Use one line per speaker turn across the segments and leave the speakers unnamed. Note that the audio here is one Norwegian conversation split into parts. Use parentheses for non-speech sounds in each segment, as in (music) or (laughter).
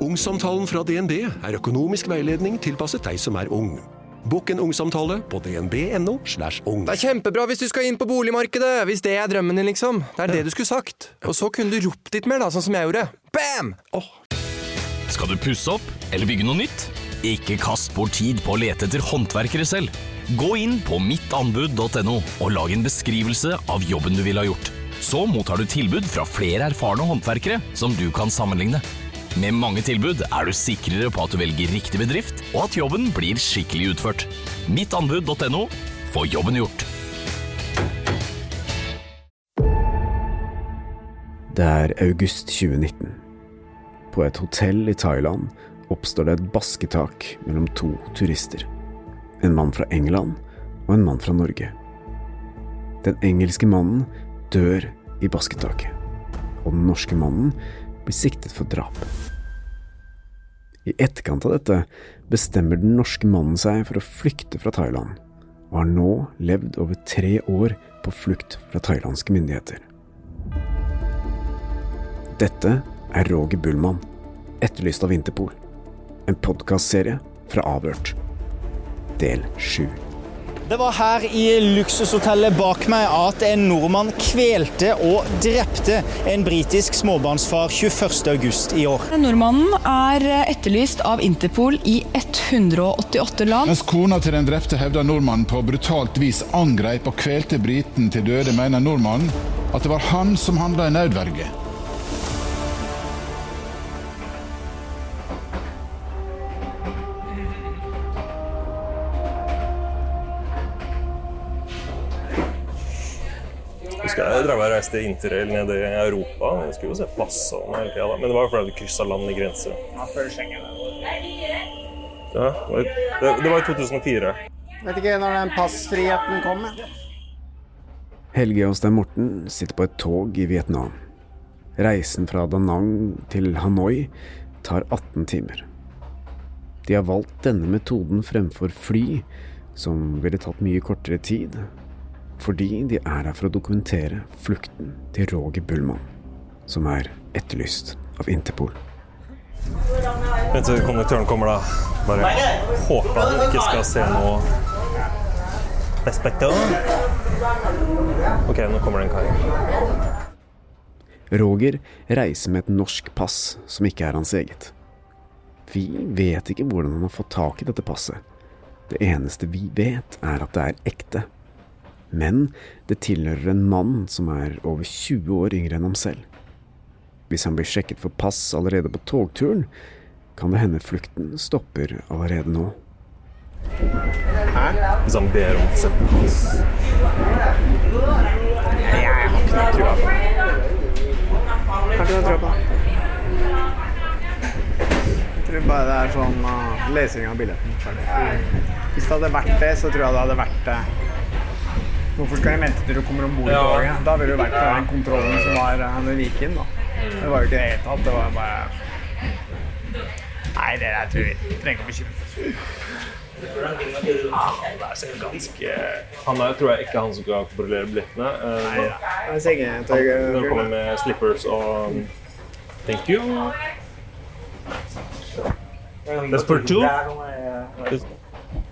Ungsamtalen fra DNB er økonomisk veiledning tilpasset deg som er ung. Bokk en ungsamtale på dnb.no. slash ung.
Det er kjempebra hvis du skal inn på boligmarkedet, hvis det er drømmen din, liksom. Det er det du skulle sagt. Og så kunne du ropt litt mer, da, sånn som jeg gjorde. Bam!
Skal du pusse opp eller bygge noe nytt? Ikke kast bort tid på å lete etter håndverkere selv. Gå inn på mittanbud.no og lag en beskrivelse av jobben du ville ha gjort. Så mottar du tilbud fra flere erfarne håndverkere som du kan sammenligne. Med mange tilbud er du sikrere på at du velger riktig bedrift, og at jobben blir skikkelig utført. Mittanbud.no få jobben gjort.
Det er august 2019. På et hotell i Thailand oppstår det et basketak mellom to turister. En mann fra England og en mann fra Norge. Den engelske mannen dør i basketaket, og den norske mannen blir siktet for drap. I etterkant av dette bestemmer den norske mannen seg for å flykte fra Thailand, og har nå levd over tre år på flukt fra thailandske myndigheter. Dette er Roger Bullmann, etterlyst av Interpol. En podkastserie fra Avhørt. Del sju.
Det var her i luksushotellet bak meg at en nordmann kvelte og drepte en britisk småbarnsfar 21.8 i år.
Nordmannen er etterlyst av Interpol i 188 land.
Mens kona til den drepte hevder nordmannen på brutalt vis angrep og kvelte briten til døde, mener nordmannen at det var han som handla i nødverge.
Jeg drev og reiste interrail nede i Europa. Jeg skulle jo se pass hele tida. Men det var jo fordi du kryssa land i grense.
Ja, før Schengen.
Ja, det, var- det var i 2004.
Vet ikke når den passfriheten kom. jeg.
Helge og Stein Morten sitter på et tog i Vietnam. Reisen fra Da Nang til Hanoi tar 18 timer. De har valgt denne metoden fremfor fly, som ville tatt mye kortere tid, fordi de er her for å dokumentere flukten til Roger Bullmann, som er etterlyst av Interpol.
Vent til konduktøren kommer, da. Bare håper han ikke skal se noe Respektor. OK, nå kommer det en kar.
Roger reiser med et norsk pass som ikke er hans eget. Vi vet ikke hvordan han har fått tak i dette passet. Det eneste vi vet, er at det er ekte. Men det tilhører en mann som er over 20 år yngre enn ham selv. Hvis han blir sjekket for pass allerede på togturen, kan det hende flukten stopper allerede nå. Hæ?
Hvis han ber om å sette pass.
Jeg har ikke noe trua på det. Har ikke noe trua på det. Jeg tror bare det er sånn uh, lesing av billetten. Ferdig. Hvis det hadde vært det, så tror jeg det hadde vært det. Hvorfor skal jeg vente til du kommer om bord i
Ja.
toget? Da ville du vært på den kontrollen som var med ved Viken. Da. Det var jo ikke det i det hele tatt. Det var bare Nei, det der tror vi trenger ikke å bekymre oss.
Er ganske Han er tror jeg ikke han som skal kontrollere billettene. Eh,
Nei, ja. er
Han han kommer med slippers og um, Thank you. That's for two.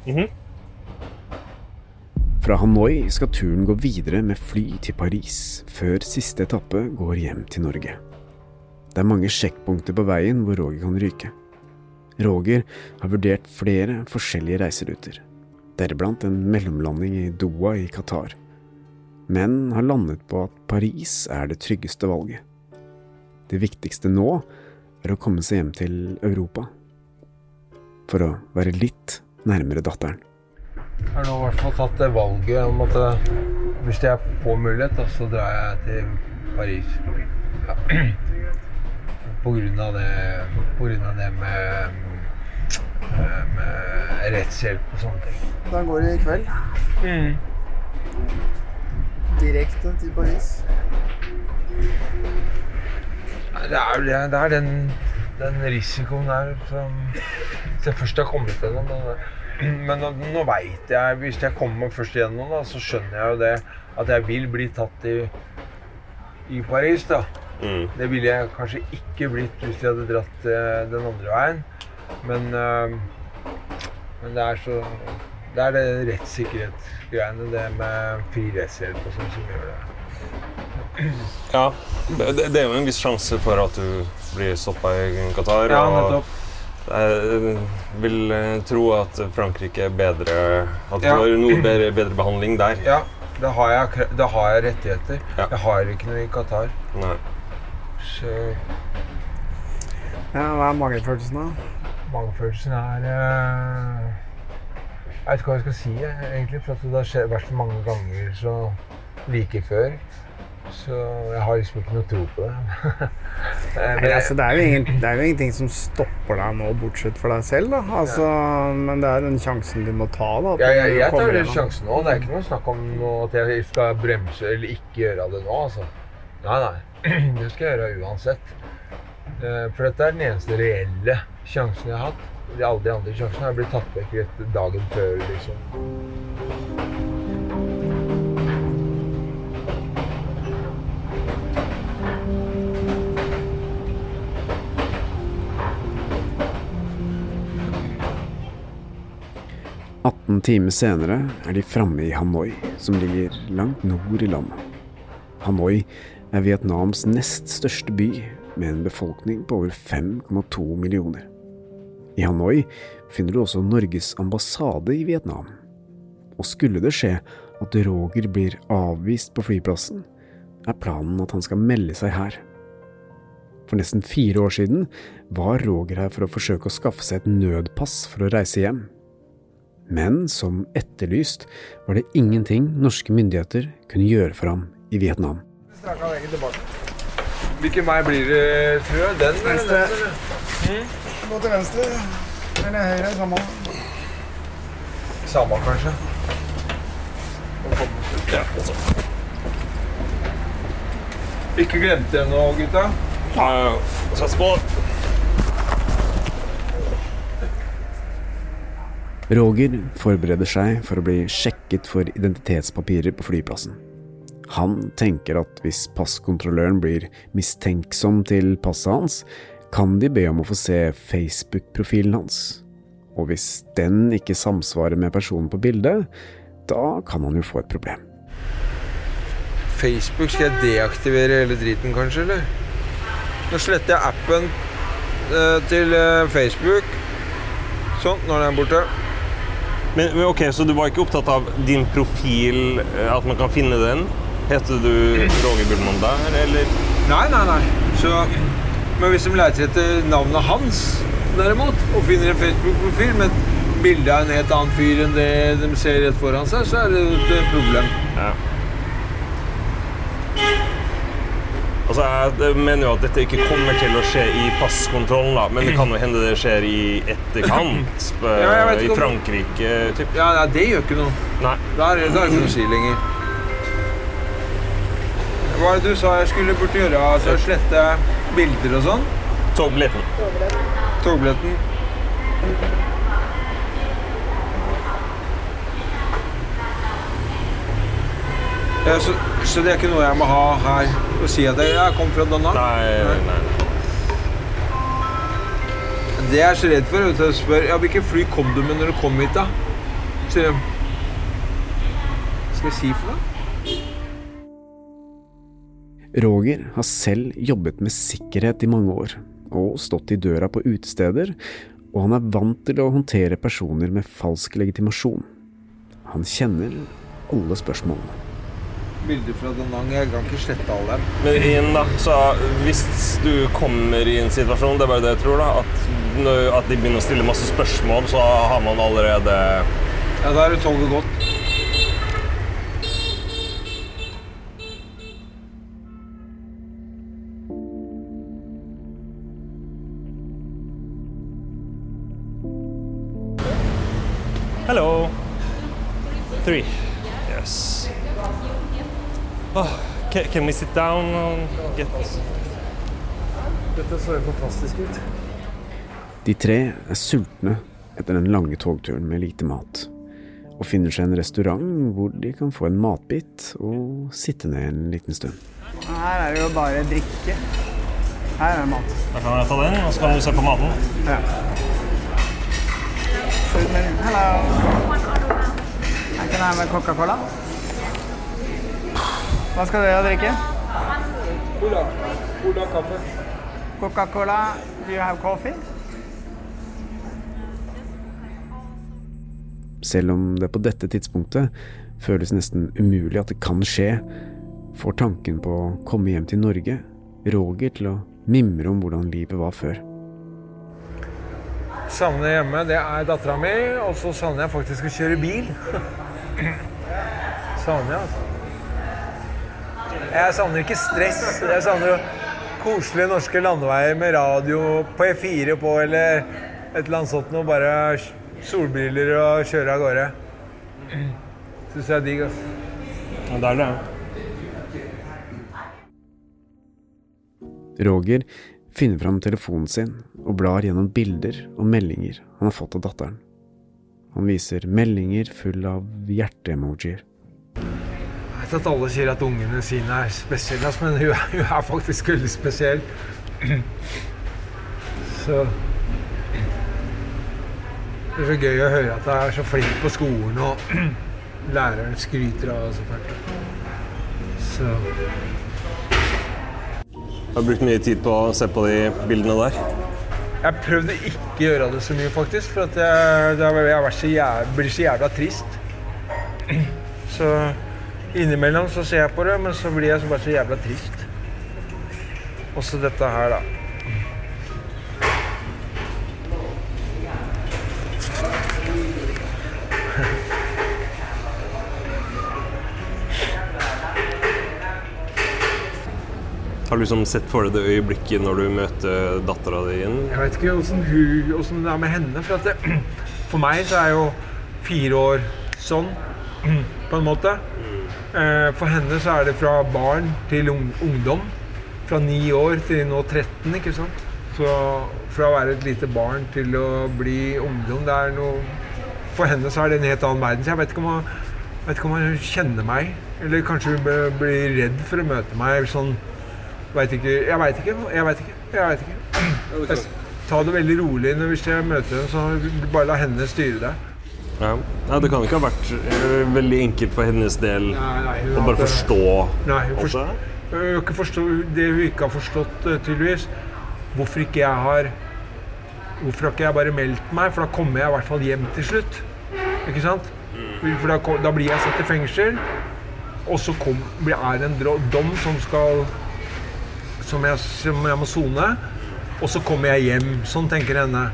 Mhm.
Fra Hanoi skal turen gå videre med fly til Paris, før siste etappe går hjem til Norge. Det er mange sjekkpunkter på veien hvor Roger kan ryke. Roger har vurdert flere forskjellige reiseruter, deriblant en mellomlanding i Doha i Qatar, men har landet på at Paris er det tryggeste valget. Det viktigste nå er å komme seg hjem til Europa, for å være litt nærmere datteren.
Har nå i hvert fall tatt det valget om at eh, hvis jeg får mulighet, da, så drar jeg til Paris. Ja. (clears throat) på grunn av det, på grunn av det med, eh, med rettshjelp og sånne ting.
Da går det i kveld. Direkte til Paris.
Det er, det er- det er den, den risikoen der som Hvis jeg først har kommet gjennom den Men nå, nå veit jeg Hvis jeg kommer meg først igjennom, da, så skjønner jeg jo det at jeg vil bli tatt i, i Paris. da. Det ville jeg kanskje ikke blitt hvis jeg hadde dratt eh, den andre veien. Men, eh, men det er så Det er det rettssikkerhetsgreiene, det med fri rettshjelp og sånn, som gjør det.
Ja, det, det er jo en viss sjanse for at du blir stoppa i Qatar.
Ja, nettopp.
Jeg vil eh, tro at Frankrike er bedre At du
Ja.
får noe bedre, bedre behandling der.
Ja, da har jeg, da har jeg rettigheter.
Ja.
Jeg har ikke noe i Qatar.
Nei.
Så
Ja, Hva er mangelfølelsen, da?
Mangelfølelsen er eh, Jeg vet ikke hva jeg skal si, egentlig. For at det har skjedd, vært så mange ganger så like før. Så jeg har liksom ikke noe tro på det. (laughs) Eh, men
Nei, altså, det, er ingen, det er jo ingenting som stopper deg nå, bortsett fra deg selv. da. Altså, Men det er den sjansen du må ta. da.
Ja, jeg, jeg tar den sjansen nå. Det er ikke noe snakk om at jeg skal bremse eller ikke gjøre det nå. altså. Nei, nei. (clears throat) Det skal jeg gjøre uansett. Eh, For dette er den eneste reelle sjansen jeg har hatt. Alle de andre sjansene har blitt tatt vekk dagen før. liksom.
18 timer senere er de framme i Hanoi, som ligger langt nord i landet. Hanoi er Vietnams nest største by, med en befolkning på over 5,2 millioner. I Hanoi finner du også Norges ambassade i Vietnam. Og skulle det skje at Roger blir avvist på flyplassen, er planen at han skal melde seg her. For nesten fire år siden var Roger her for å forsøke å skaffe seg et nødpass for å reise hjem. Men som etterlyst var det ingenting norske myndigheter kunne gjøre for ham i Vietnam.
Hvilken vei blir det, tror jeg? Den?
Venstre.
den.
Gå til venstre. Eller høyre. Samme.
Samme, kanskje.
Ja.
Ikke glemte det nå, gutta.
Sats på.
Roger forbereder seg for å bli sjekket for identitetspapirer på flyplassen. Han tenker at hvis passkontrolløren blir mistenksom til passet hans, kan de be om å få se Facebook-profilen hans. Og hvis den ikke samsvarer med personen på bildet, da kan han jo få et problem.
Facebook, skal jeg deaktivere hele driten, kanskje, eller? Nå sletter jeg appen eh, til eh, Facebook. Sånn, nå er den borte.
Men men ok, Så du var ikke opptatt av din profil, eh, at man kan finne den? Heter du Roger Bullmann der, eller?
Nei, nei, nei. Så, men hvis de leter etter navnet hans, derimot, og finner en Facebook-profil med et bilde av en helt annen fyr enn det de ser rett foran seg, så er det et problem.
Ja. Altså, Jeg mener jo at dette ikke kommer til å skje i passkontrollen, da, men det kan jo hende det skjer i etterkant. (laughs)
Ja,
I Frankrike, typ.
Ja, ja, det gjør ikke noe.
Nei.
Da er det ikke noe å si lenger. Hva er det du sa jeg skulle burde gjøre? Altså slette bilder og sånn?
Togbilletten.
Togbilletten. Så, så det er ikke noe jeg må ha her og si at jeg, jeg kom fra Danmark?
Nei, nei, nei.
Det jeg er så redd for, er du, jeg spør ja, hvilket fly kom du med når du kom hit, da? Sier de. Skal jeg si for noe?
Roger har selv jobbet med sikkerhet i mange år, og stått i døra på utesteder, og han er vant til å håndtere personer med falsk legitimasjon. Han kjenner alle spørsmålene
bilder fra den Danang. Jeg kan ikke slette alle dem.
Men igjen, da. Så hvis du kommer i en situasjon, det er bare det jeg tror, da, at, at de begynner å stille masse spørsmål, så har man allerede
Ja, da er det toget gått.
Hello. Three. Yes. Oh, can, can we sit down and get
Dette så jo fantastisk ut.
De tre er sultne etter den lange togturen med lite mat, og finner seg en restaurant hvor de kan få en matbit og sitte ned en liten stund.
Her er det jo bare drikke. Her er det mat.
Da kan jeg ta den, og så kan du se på maten.
Ja. Hello. Her kan jeg ha med Coca-Cola. Hva skal dere drikke?
Cola. Cola kaffe.
Coca-Cola. Do you have coffee?
Selv om det på dette tidspunktet føles nesten umulig at det kan skje, får tanken på å komme hjem til Norge Roger til å mimre om hvordan livet var før.
Savner hjemme, det er dattera mi, og så savner jeg faktisk å kjøre bil. (clears throat) savner jeg, altså. Jeg savner ikke stress. Jeg savner koselige norske landeveier med radio på E4 på, eller et eller annet sånt noe. Bare solbriller og kjøre av gårde. Syns jeg er digg, altså.
Ja, det er det.
Roger finner fram telefonen sin og blar gjennom bilder og meldinger han har fått av datteren. Han viser meldinger full av hjerte-emojier.
Jeg vet at alle sier at ungene sine er spesielle, men hun er, hun er faktisk veldig spesiell. Så Det er så gøy å høre at jeg er så flink på skolen, og læreren skryter av henne så
Jeg har brukt mye tid på å se på de bildene der.
Jeg prøvde ikke å gjøre det så mye, faktisk, for at jeg, det jeg så jæv, blir så jævla trist. Så innimellom så ser jeg på det, men så blir jeg så bare så jævla trist. Også dette her, da.
Har du liksom sett for deg det øyeblikket når du møter dattera di igjen?
Jeg vet ikke åssen det er med henne. For, det, (clears throat) for meg så er jo fire år sånn, (clears throat) på en måte. Eh, For henne så er det fra barn til ungdom. Fra ni år til nå 13, ikke sant. Så fra å være et lite barn til å bli ungdom, det er noe For henne så er det en helt annen verden. Så jeg vet ikke om hun, vet ikke om hun kjenner meg. Eller kanskje hun blir redd for å møte meg sånn Veit ikke, jeg veit ikke. Jeg vet ikke. Jeg vet ikke. Jeg tar det veldig rolig når hvis jeg møter henne, så bare la henne styre det.
Ja. ja, Det kan ikke ha vært eh, veldig enkelt for hennes del
Nei, nei,
å bare
hadde...
forstå
Nei, hun, forst... ikke forstå, det hun ikke har forstått, eh, tydeligvis, hvorfor ikke jeg har Hvorfor har ikke jeg bare meldt meg? For da kommer jeg i hvert fall hjem til slutt. Ikke sant? For da, da blir jeg satt i fengsel, og så kom, er det en dom som skal som jeg, som jeg må sone. Og så kommer jeg hjem. Sånn tenker henne.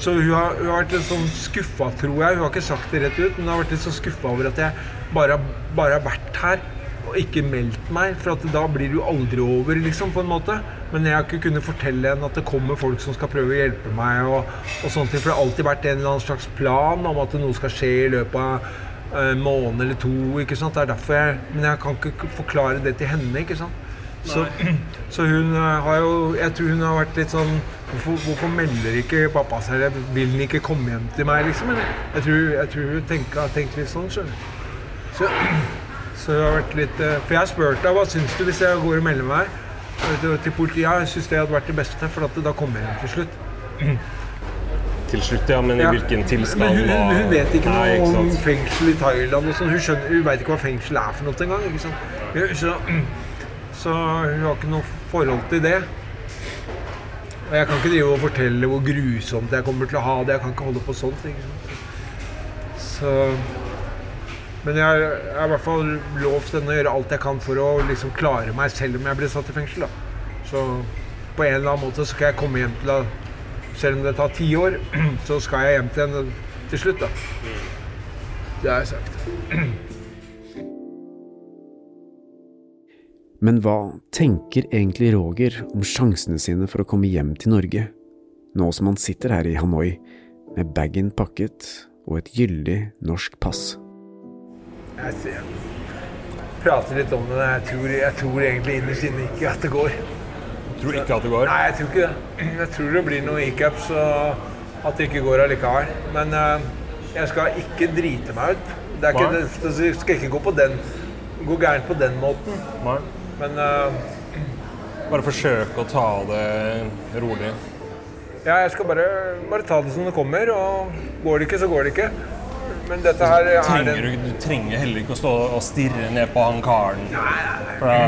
Så hun har, hun har vært litt sånn skuffa, tror jeg. Hun har ikke sagt det rett ut, men hun har vært litt sånn skuffa over at jeg bare, bare har vært her og ikke meldt meg. For at da blir det jo aldri over, liksom, på en måte. Men jeg har ikke kunnet fortelle henne at det kommer folk som skal prøve å hjelpe meg. Og, og ting, For det har alltid vært en eller annen slags plan om at noe skal skje i løpet av en måned eller to. ikke sant? Det er derfor jeg, Men jeg kan ikke forklare det til henne. ikke sant? Så, (clears throat) så hun eh, har jo Jeg tror hun har vært litt sånn Hvorfor, hvorfor melder ikke pappa seg? Vil han ikke komme hjem til meg, liksom? Jeg tror, jeg tror hun tenker, har tenkt litt sånn, skjønner. Så, så hun har vært litt eh, For jeg har spurt deg hva syns du hvis jeg går og melder meg til, politiet. Jeg syns det hadde vært det beste, for at da kommer jeg hjem til slutt.
Til slutt, ja, men i
Ja.
hvilken tilstand?
Men hun, hun, hun vet ikke
Nei,
noe om fengsel i Thailand. og sånn. Hun, skjønner- hun vet ikke hva fengsel er for noe engang. ikke Så, så hun har ikke noe forhold til det. Og jeg kan ikke drive og fortelle hvor grusomt jeg kommer til å ha det. Jeg kan ikke holde på sånt. Så Men jeg, har- i hvert fall lovt henne å gjøre alt jeg kan for å liksom klare meg selv om jeg blir satt i fengsel. da. Så på en eller annen måte så skal jeg komme hjem til henne. Selv om det tar ti år, (clears throat) så skal jeg hjem til henne til slutt, da. Det har jeg sagt. (clears throat)
Men hva tenker egentlig Roger om sjansene sine for å komme hjem til Norge, nå som han sitter her i Hanoi med bagen pakket og et gyldig norsk pass.
Jeg prater litt om det. Jeg tror, jeg tror egentlig innerst inne ikke at det går.
Tror ikke at det går?
Nei, jeg tror ikke det. Jeg tror det blir noen hiccups og at det ikke går allikevel. Men eh, jeg skal ikke drite meg ut. Det, er ikke, det skal ikke gå på den gå gærent på den måten.
Nei.
Men eh,
Bare forsøke å ta det rolig.
ja, jeg skal bare, bare ta det som det kommer. Og går det ikke, så går det ikke. Men dette her er
Trenger du, du trenger heller ikke å stå og stirre ned på han karen. For da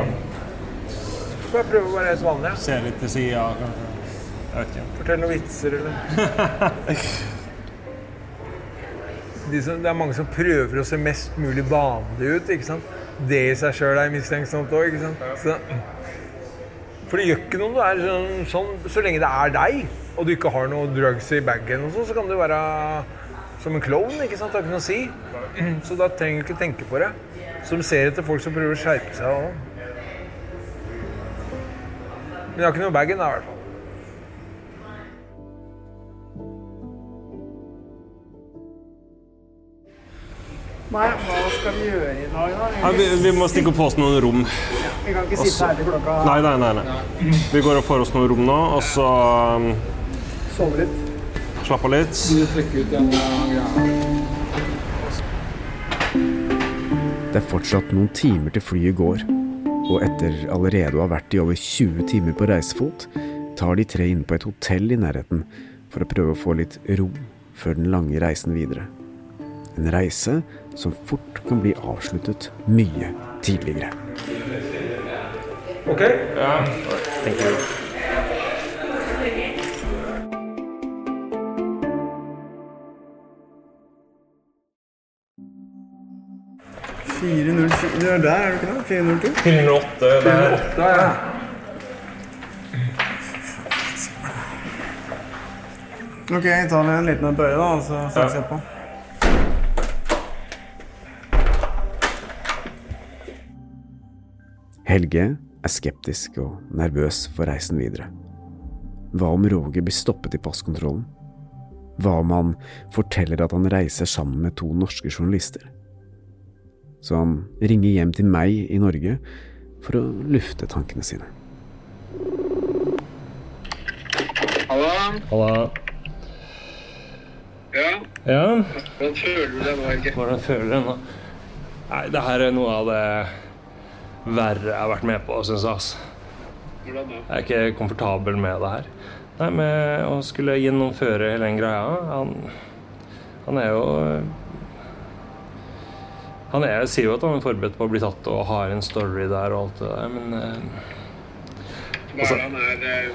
Bare prøve å være helt vanlig?
Se litt til sida, kanskje. Jeg vet ikke.
Fortell noen vitser, eller (laughs) De som, Det er mange som prøver å se mest mulig vanlig ut. ikke sant? Det i seg sjøl er mistenksomt òg, ikke sant? Så, for det gjør ikke noe om du er sånn, sånn Så lenge det er deg, og du ikke har noe drugs i bagen, og sånn, så kan du være som en klovn. ikke sant? Det har ikke noe å si. (clears throat) Så da trenger du ikke tenke på det. så du ser etter folk som prøver å skjerpe seg òg. Men jeg har ikke noe i bagen, da, i hvert fall.
Nei, skal vi gjøre i dag, da?
Ja, vi, vi må stikke og på oss noen rom.
Vi kan ikke sitte her til klokka
Nei, nei, nei, nei. Vi går og får oss noen rom nå, og så um,
Sove litt.
slappe av litt.
Du ut den.
Det er fortsatt noen timer til flyet går, og etter allerede å ha vært i over 20 timer på reisefot, tar de tre inn på et hotell i nærheten for å prøve å få litt ro før den lange reisen videre. En reise som fort kan bli avsluttet mye tidligere.
Ok?
Ja. Du
er der, er du ikke det? 402?
408, det er-
408, ja. Ok, jeg tar en liten bøye, da, og så ses vi på.
Helge er skeptisk og nervøs for reisen videre. Hva om Roger blir stoppet i passkontrollen? Hva om han forteller at han reiser sammen med to norske journalister? Så han ringer hjem til meg i Norge for å lufte tankene sine.
Hallo?
Halla.
Ja?
Ja?
Hvordan føler du deg nå, Helge?
Hvordan føler du deg nå? Nei, det her er noe av det verre jeg har vært med på, syns jeg.
Hvordan da?
Jeg er ikke komfortabel med det her. Nei, med å skulle gjennomføre hele den greia Han, han er jo Han er, sier jo at han er forberedt på å bli tatt og har en story der og alt det der, men eh,
Hva er det han er eh,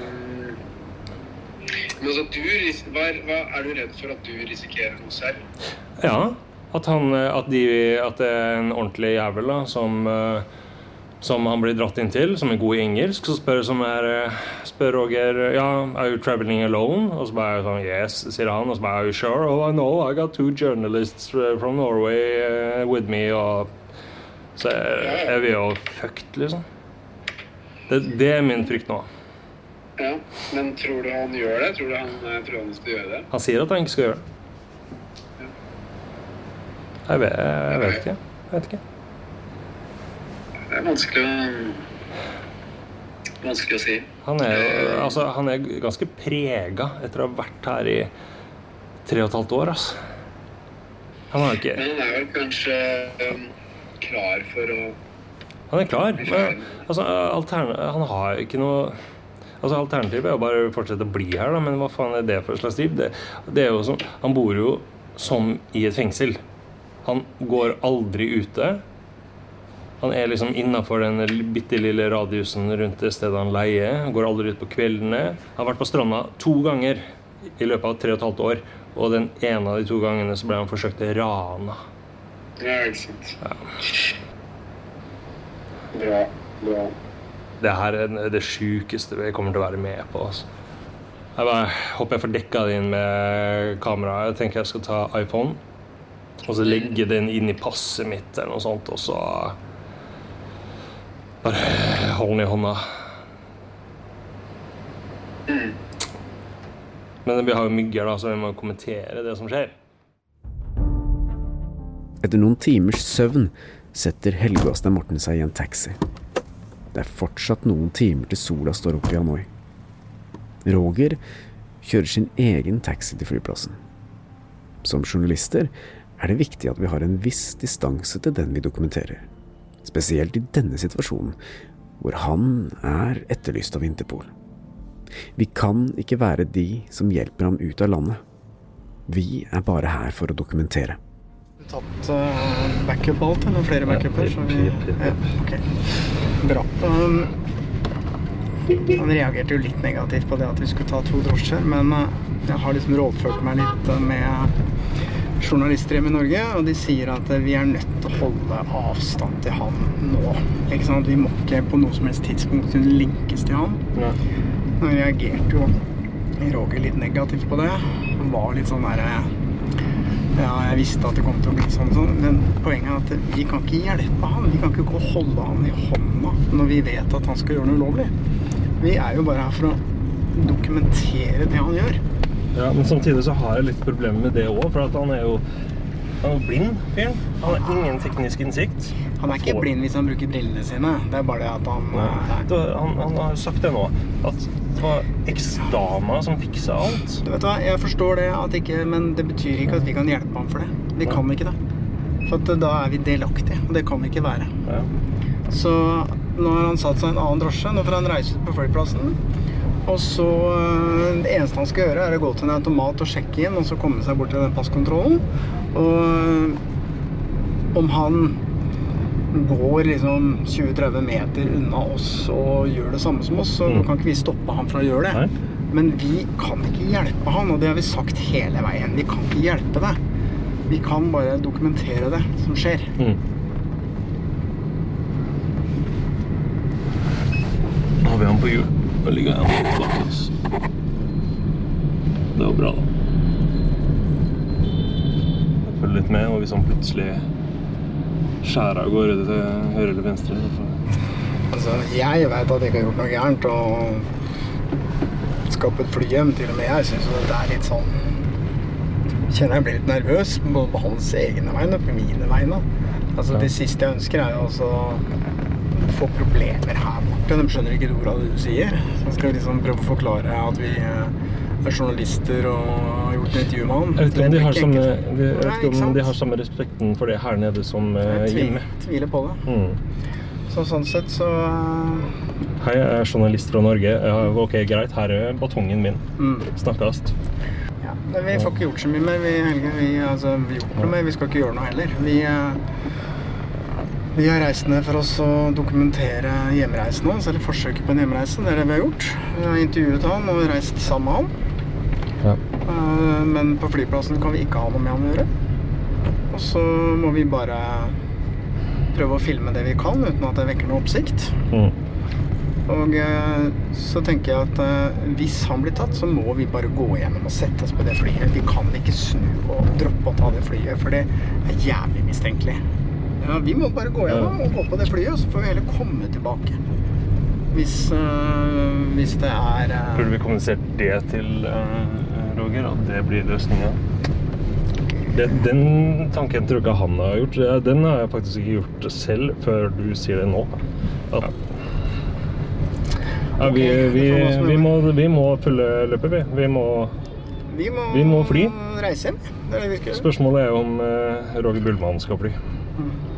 Men altså, du, hva hva, er du redd for at du risikerer noe selv?
Ja. At, han, at, de, at det er en ordentlig jævel da, som, eh, som han blir dratt inn til, som er god i engelsk. Så spør, som er, eh, spør Roger ja, are you traveling alone? Og så bare sånn Yes, sier han. Og så bare Are you sure? Oh, I know. I got two journalists eh, from Norway eh, with me. Og så er, er vi jo fucked, liksom. Det, det er min frykt nå.
Ja, Men tror du han gjør det? Tror du han, tror han skal gjøre det?
Han sier at han ikke skal gjøre det. Jeg vet, jeg vet ikke. Jeg vet ikke.
Det er vanskelig å Vanskelig å si.
Han er, altså, han er ganske prega etter å ha vært her i tre og et halvt år. Altså. Han har ikke
Men han er vel kanskje um, klar for å
Han er klar, men altså, han har ikke noe Altså Alternativet er jo bare å fortsette å bli her, da, men hva faen er det for et slags liv? Det, det er jo som, han bor jo som i et fengsel. Han går aldri ute. Han er liksom innafor den bitte lille radiusen rundt det stedet han leier. Går aldri ut på kveldene. Han har vært på stranda to ganger i løpet av tre og et halvt år. Og den ene av de to gangene så ble han forsøkt rana.
Ja, ikke sant. Bra. Bra.
Det her er det sjukeste vi kommer til å være med på. Altså. Jeg bare håper jeg får dekka det inn med kamera. Jeg tenker jeg skal ta iPhone og så legge den inn i passet mitt eller noe sånt, og så bare hold den i hånda. Men vi har jo mygger, da, så vi må kommentere det som skjer.
Etter noen timers søvn setter Helge og Stein Morten seg i en taxi. Det er fortsatt noen timer til sola står opp i Hanoi. Roger kjører sin egen taxi til flyplassen. Som journalister er det viktig at vi har en viss distanse til den vi dokumenterer. Spesielt i denne situasjonen, hvor han er etterlyst av Interpol. Vi kan ikke være de som hjelper ham ut av landet. Vi er bare her for å dokumentere.
Du har tatt uh, backup alt, eller flere backuper? så vi, ja. Bra. Um, han reagerte jo litt negativt på det at vi skulle ta to drosjer, men uh, jeg har liksom rådført meg litt uh, med journalister hjemme i Norge, og de sier at vi er nødt til å holde avstand til han nå. Ikke sant? Vi må ikke på noe som helst tidspunkt kunne linkes til han. Nå reagerte jo Roger litt negativt på det. Han var litt sånn derre ja, jeg visste at det kom til å bli sånn, og sånn, men poenget er at vi kan ikke hjelpe han. Vi kan ikke gå og holde han i hånda når vi vet at han skal gjøre noe ulovlig. Vi er jo bare her for å dokumentere det han gjør.
Ja, Men samtidig så har jeg litt problemer med det òg, for at han er jo han er blind, fyren. Han har ingen teknisk innsikt.
Han er ikke blind hvis han bruker brillene sine. Det er bare det at han
Nei. Da, han, han har jo sagt det nå, at det var eksdama som fiksa alt.
Du vet hva, jeg forstår det, at ikke, men det betyr ikke at vi kan hjelpe ham for det. Vi kan ikke det. For at da er vi delaktige, og det kan vi ikke være.
Ja.
Så nå har han satt seg i en annen drosje. Nå får han reise ut på flyplassen. Og så øh, Det eneste han skal gjøre, er å gå til en automat og sjekke inn, og så komme seg bort til den passkontrollen. Og øh, om han går liksom 20-30 meter unna oss og gjør det samme som oss, så
Mm.
kan ikke vi stoppe han fra å gjøre det. Men vi kan ikke hjelpe han, og det har vi sagt hele veien. Vi kan ikke hjelpe deg. Vi kan bare dokumentere det som skjer.
Mm. Nå har vi han på hjul. Nå ligger han bak oss. Det var bra, da. Jeg følger litt med, og hvis han plutselig skjærer av gårde til høyre eller venstre så får...
Altså, jeg vet at jeg ikke har gjort noe gærent, og skape et fly hjem. Til og med jeg syns det er litt sånn Kjenner jeg blir litt nervøs, både på hans egne vegne og på mine vegne. Altså, Det siste jeg ønsker, er jo å få problemer her borte. De skjønner ikke et ord av det du sier. Så jeg skal liksom prøve å forklare at vi eh, er journalister og har gjort et intervju med han.
Jeg vet ikke om de har samme, de, jeg
Nei,
de har samme respekten for det her nede som eh,
Jeg
hjemme.
tviler på det.
Mm.
Så sånn sett så eh,
Hei, jeg er journalist fra Norge. Ok, greit, her er batongen min.
Mm.
Snakkes.
Ja, vi får ikke gjort så mye mer. Vi, Helge, vi, altså, vi, gjort noe mer. vi skal ikke gjøre noe heller. Vi, vi har reist ned for å dokumentere hjemreisen hans, eller forsøket på en hjemreise. Det er det vi har gjort. Vi har intervjuet han og reist sammen med han.
Ja.
Eh, Men på flyplassen kan vi ikke ha noe med han å gjøre. Og så må vi bare prøve å filme det vi kan uten at det vekker noe oppsikt.
Mm.
Og eh, så tenker jeg at eh, hvis han blir tatt, så må vi bare gå gjennom og sette oss på det flyet. Vi kan ikke snu og droppe å ta det flyet, for det er jævlig mistenkelig. Ja, vi må bare gå gjennom og gå på det flyet, så får vi heller komme tilbake. Hvis, øh, hvis det er øh...
Burde vi kommunisert det til øh, Roger, at det blir løsninga? Den, tanken tror jeg ikke han har gjort. Den har jeg faktisk ikke gjort selv før du sier det nå. At, ja, vi, vi, vi, må, vi må følge løpet, vi. Vi må,
vi, må,
vi må fly.
reise hjem. Det er det.
Spørsmålet er om Roger Bullmann skal fly. Ja.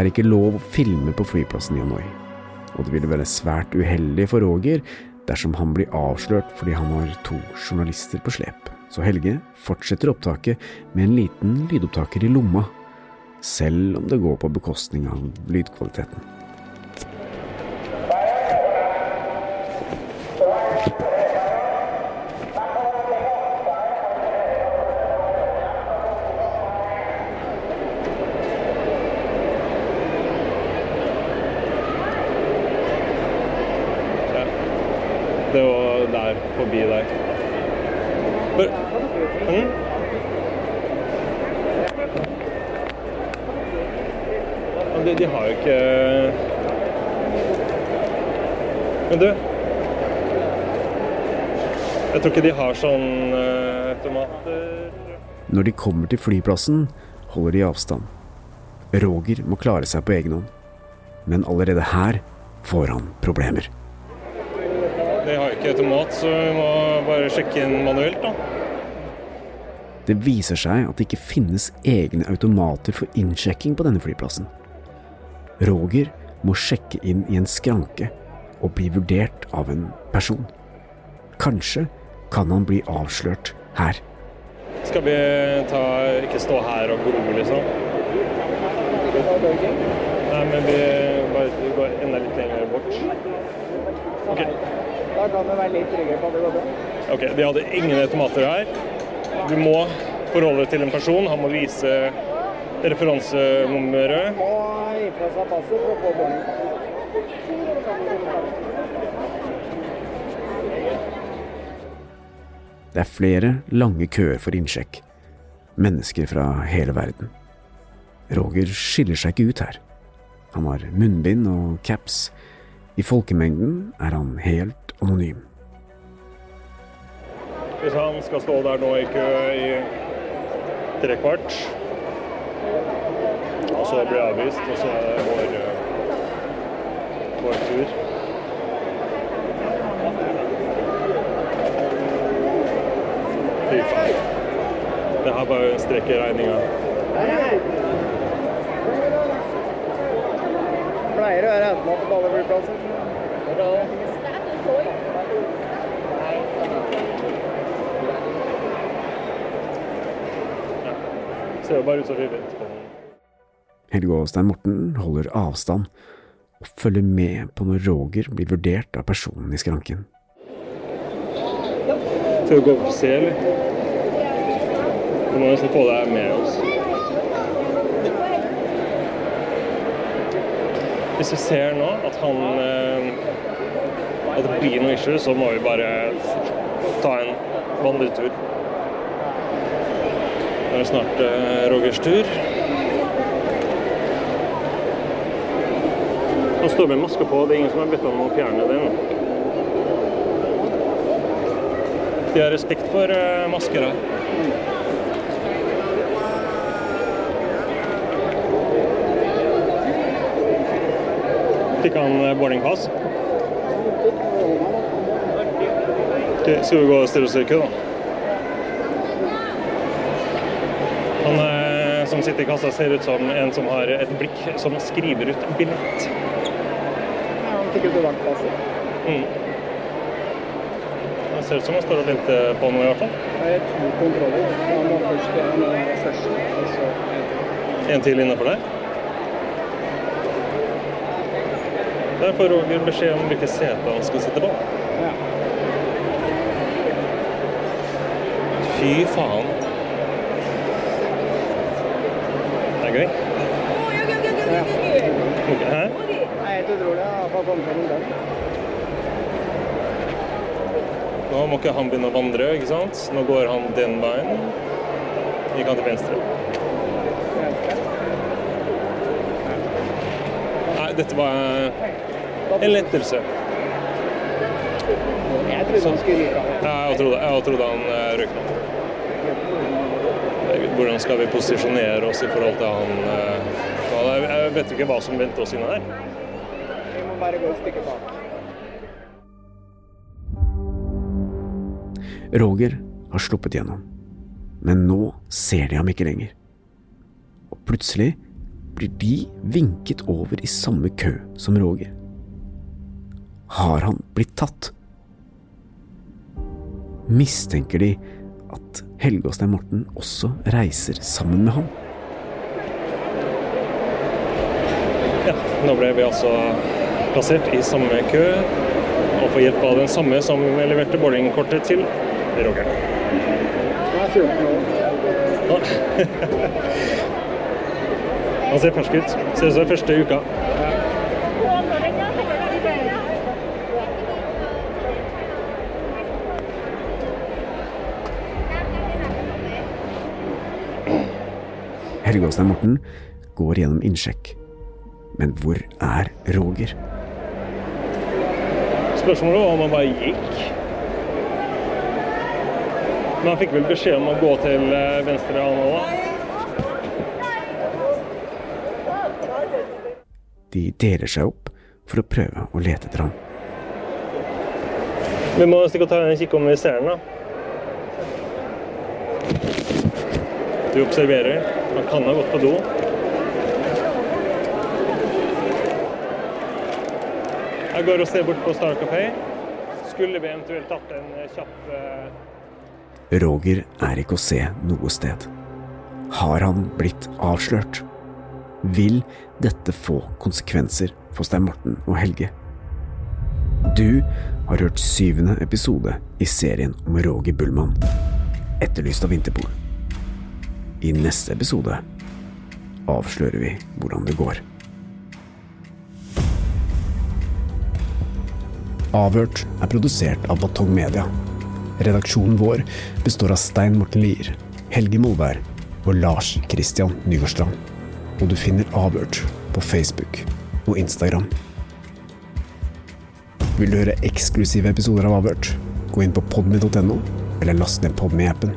Er ikke lov å filme på flyplassen i Hanoi, og det ville være svært uheldig for Roger dersom han blir avslørt fordi han har to journalister på slep. Så Helge fortsetter opptaket med en liten lydopptaker i lomma, selv om det går på bekostning av lydkvaliteten.
Det var der, forbi der. For, mm? De, de har jo ikke Men du Jeg tror ikke de har sånn uh, tomater
Når de kommer til flyplassen, holder de avstand. Roger må klare seg på egen hånd. Men allerede her får han problemer.
De har ikke automat, så vi må bare sjekke inn manuelt, da.
Det viser seg at det ikke finnes egne automater for innsjekking på denne flyplassen. Roger må sjekke inn i en skranke og bli vurdert av en person. Kanskje kan han bli avslørt her.
Skal vi ta Ikke stå her og glo, liksom? Nei, men vi bare vi går enda litt lenger bort. Ok,
Da kan vi være litt tryggere på at det går bra.
ok, de hadde ingen automater her. Du må forholde deg til en person. Han må vise referansenummeret.
Det er flere lange køer for innsjekk. Mennesker fra hele verden. Roger skiller seg ikke ut her. Han har munnbind og caps. I folkemengden er han helt anonym.
Hvis han skal stå der nå i kø i tre kvart, og så blir avvist, og så er det vår, eh, vår tur. Fy faen. Det her bare en strekk i regninga.
Pleier å være automat på alle flyplasser.
Ser jo bare ut som vi venter på noen.
Helge Aastein Morten holder avstand og følger med på når Roger blir vurdert av personen i skranken.
Skal vi gå og se, eller? Vi må nesten få deg med oss. Hvis vi ser nå at han eh, At det blir noe issue, så må vi bare ta en vandretur. Nå er det snart eh, Rogers tur. Han står med maska på. Det er ingen som har bedt ham å fjerne den. De har respekt for uh, masker her. Fikk han boarding boardingpass? Okay, skal vi gå og stille oss i kø, da? Han eh, som sitter i kassa, ser ut som en som har et blikk som skriver ut billett.
Ja, han fikk ut bevart passet.
Mm. Det ser ut som han står og venter på noe, i hvert fall.
Det er to kontroller. Han må først en første, og så en til.
En til innenfor der. Der får Roger beskjed om hvilke seter han skal sitte på.
Ja.
Fy faen. Det er gøy.
Ja.
Ok, Hæ?
Det er helt utrolig. Jeg har fått kommet gjennom den.
Nå må ikke han begynne å vandre, ikke sant? Nå går han den veien. Gikk han til venstre? Nei, dette var en lettelse.
Jeg trodde han skulle ryke av.
Jeg trodde, han eh, nå. Hvordan skal vi posisjonere oss i forhold til han eh, Jeg vet ikke hva som venter oss inne der.
Bare gå et stykke bak.
Roger har sluppet gjennom, men nå ser de ham ikke lenger. Og plutselig blir de vinket over i samme kø som Roger. Har han blitt tatt? Mistenker de at Helge og Stein Morten også reiser sammen med ham?
Ja, nå ble vi altså plassert i samme kø og får hjelp av den samme som jeg leverte boardingkortet til Roger. Han ser fersk ut. Ser ut som den første uka.
Helgåstein Morten går gjennom innsjekk. Men hvor er Roger?
Spørsmålet var om han bare gikk. Men han fikk vel beskjed om å gå til eh, venstre, han òg.
De deler seg opp for å prøve å lete etter ham.
Vi må stikke og ta en kikk om vi ser den, da. Du observerer. Han kan ha gått på do. Jeg går og ser bort på Star Café. Skulle vi eventuelt tatt en eh, kjapp uh...
Roger er ikke å se noe sted. Har han blitt avslørt? Vil dette få konsekvenser for Stein Morten og Helge? Du har hørt syvende episode i serien om Roger Bullmann, etterlyst av Vinterpol. I neste episode avslører vi hvordan det går. Avhørt er produsert av Batong Media. Redaksjonen vår består av Stein Morten Lier, Helge Molvær og Lars Christian Nygårdstrand. Og du finner Avhørt på Facebook og Instagram. Vil du høre eksklusive episoder av Avhørt? Gå inn på podmy.no, eller last ned Podme-appen.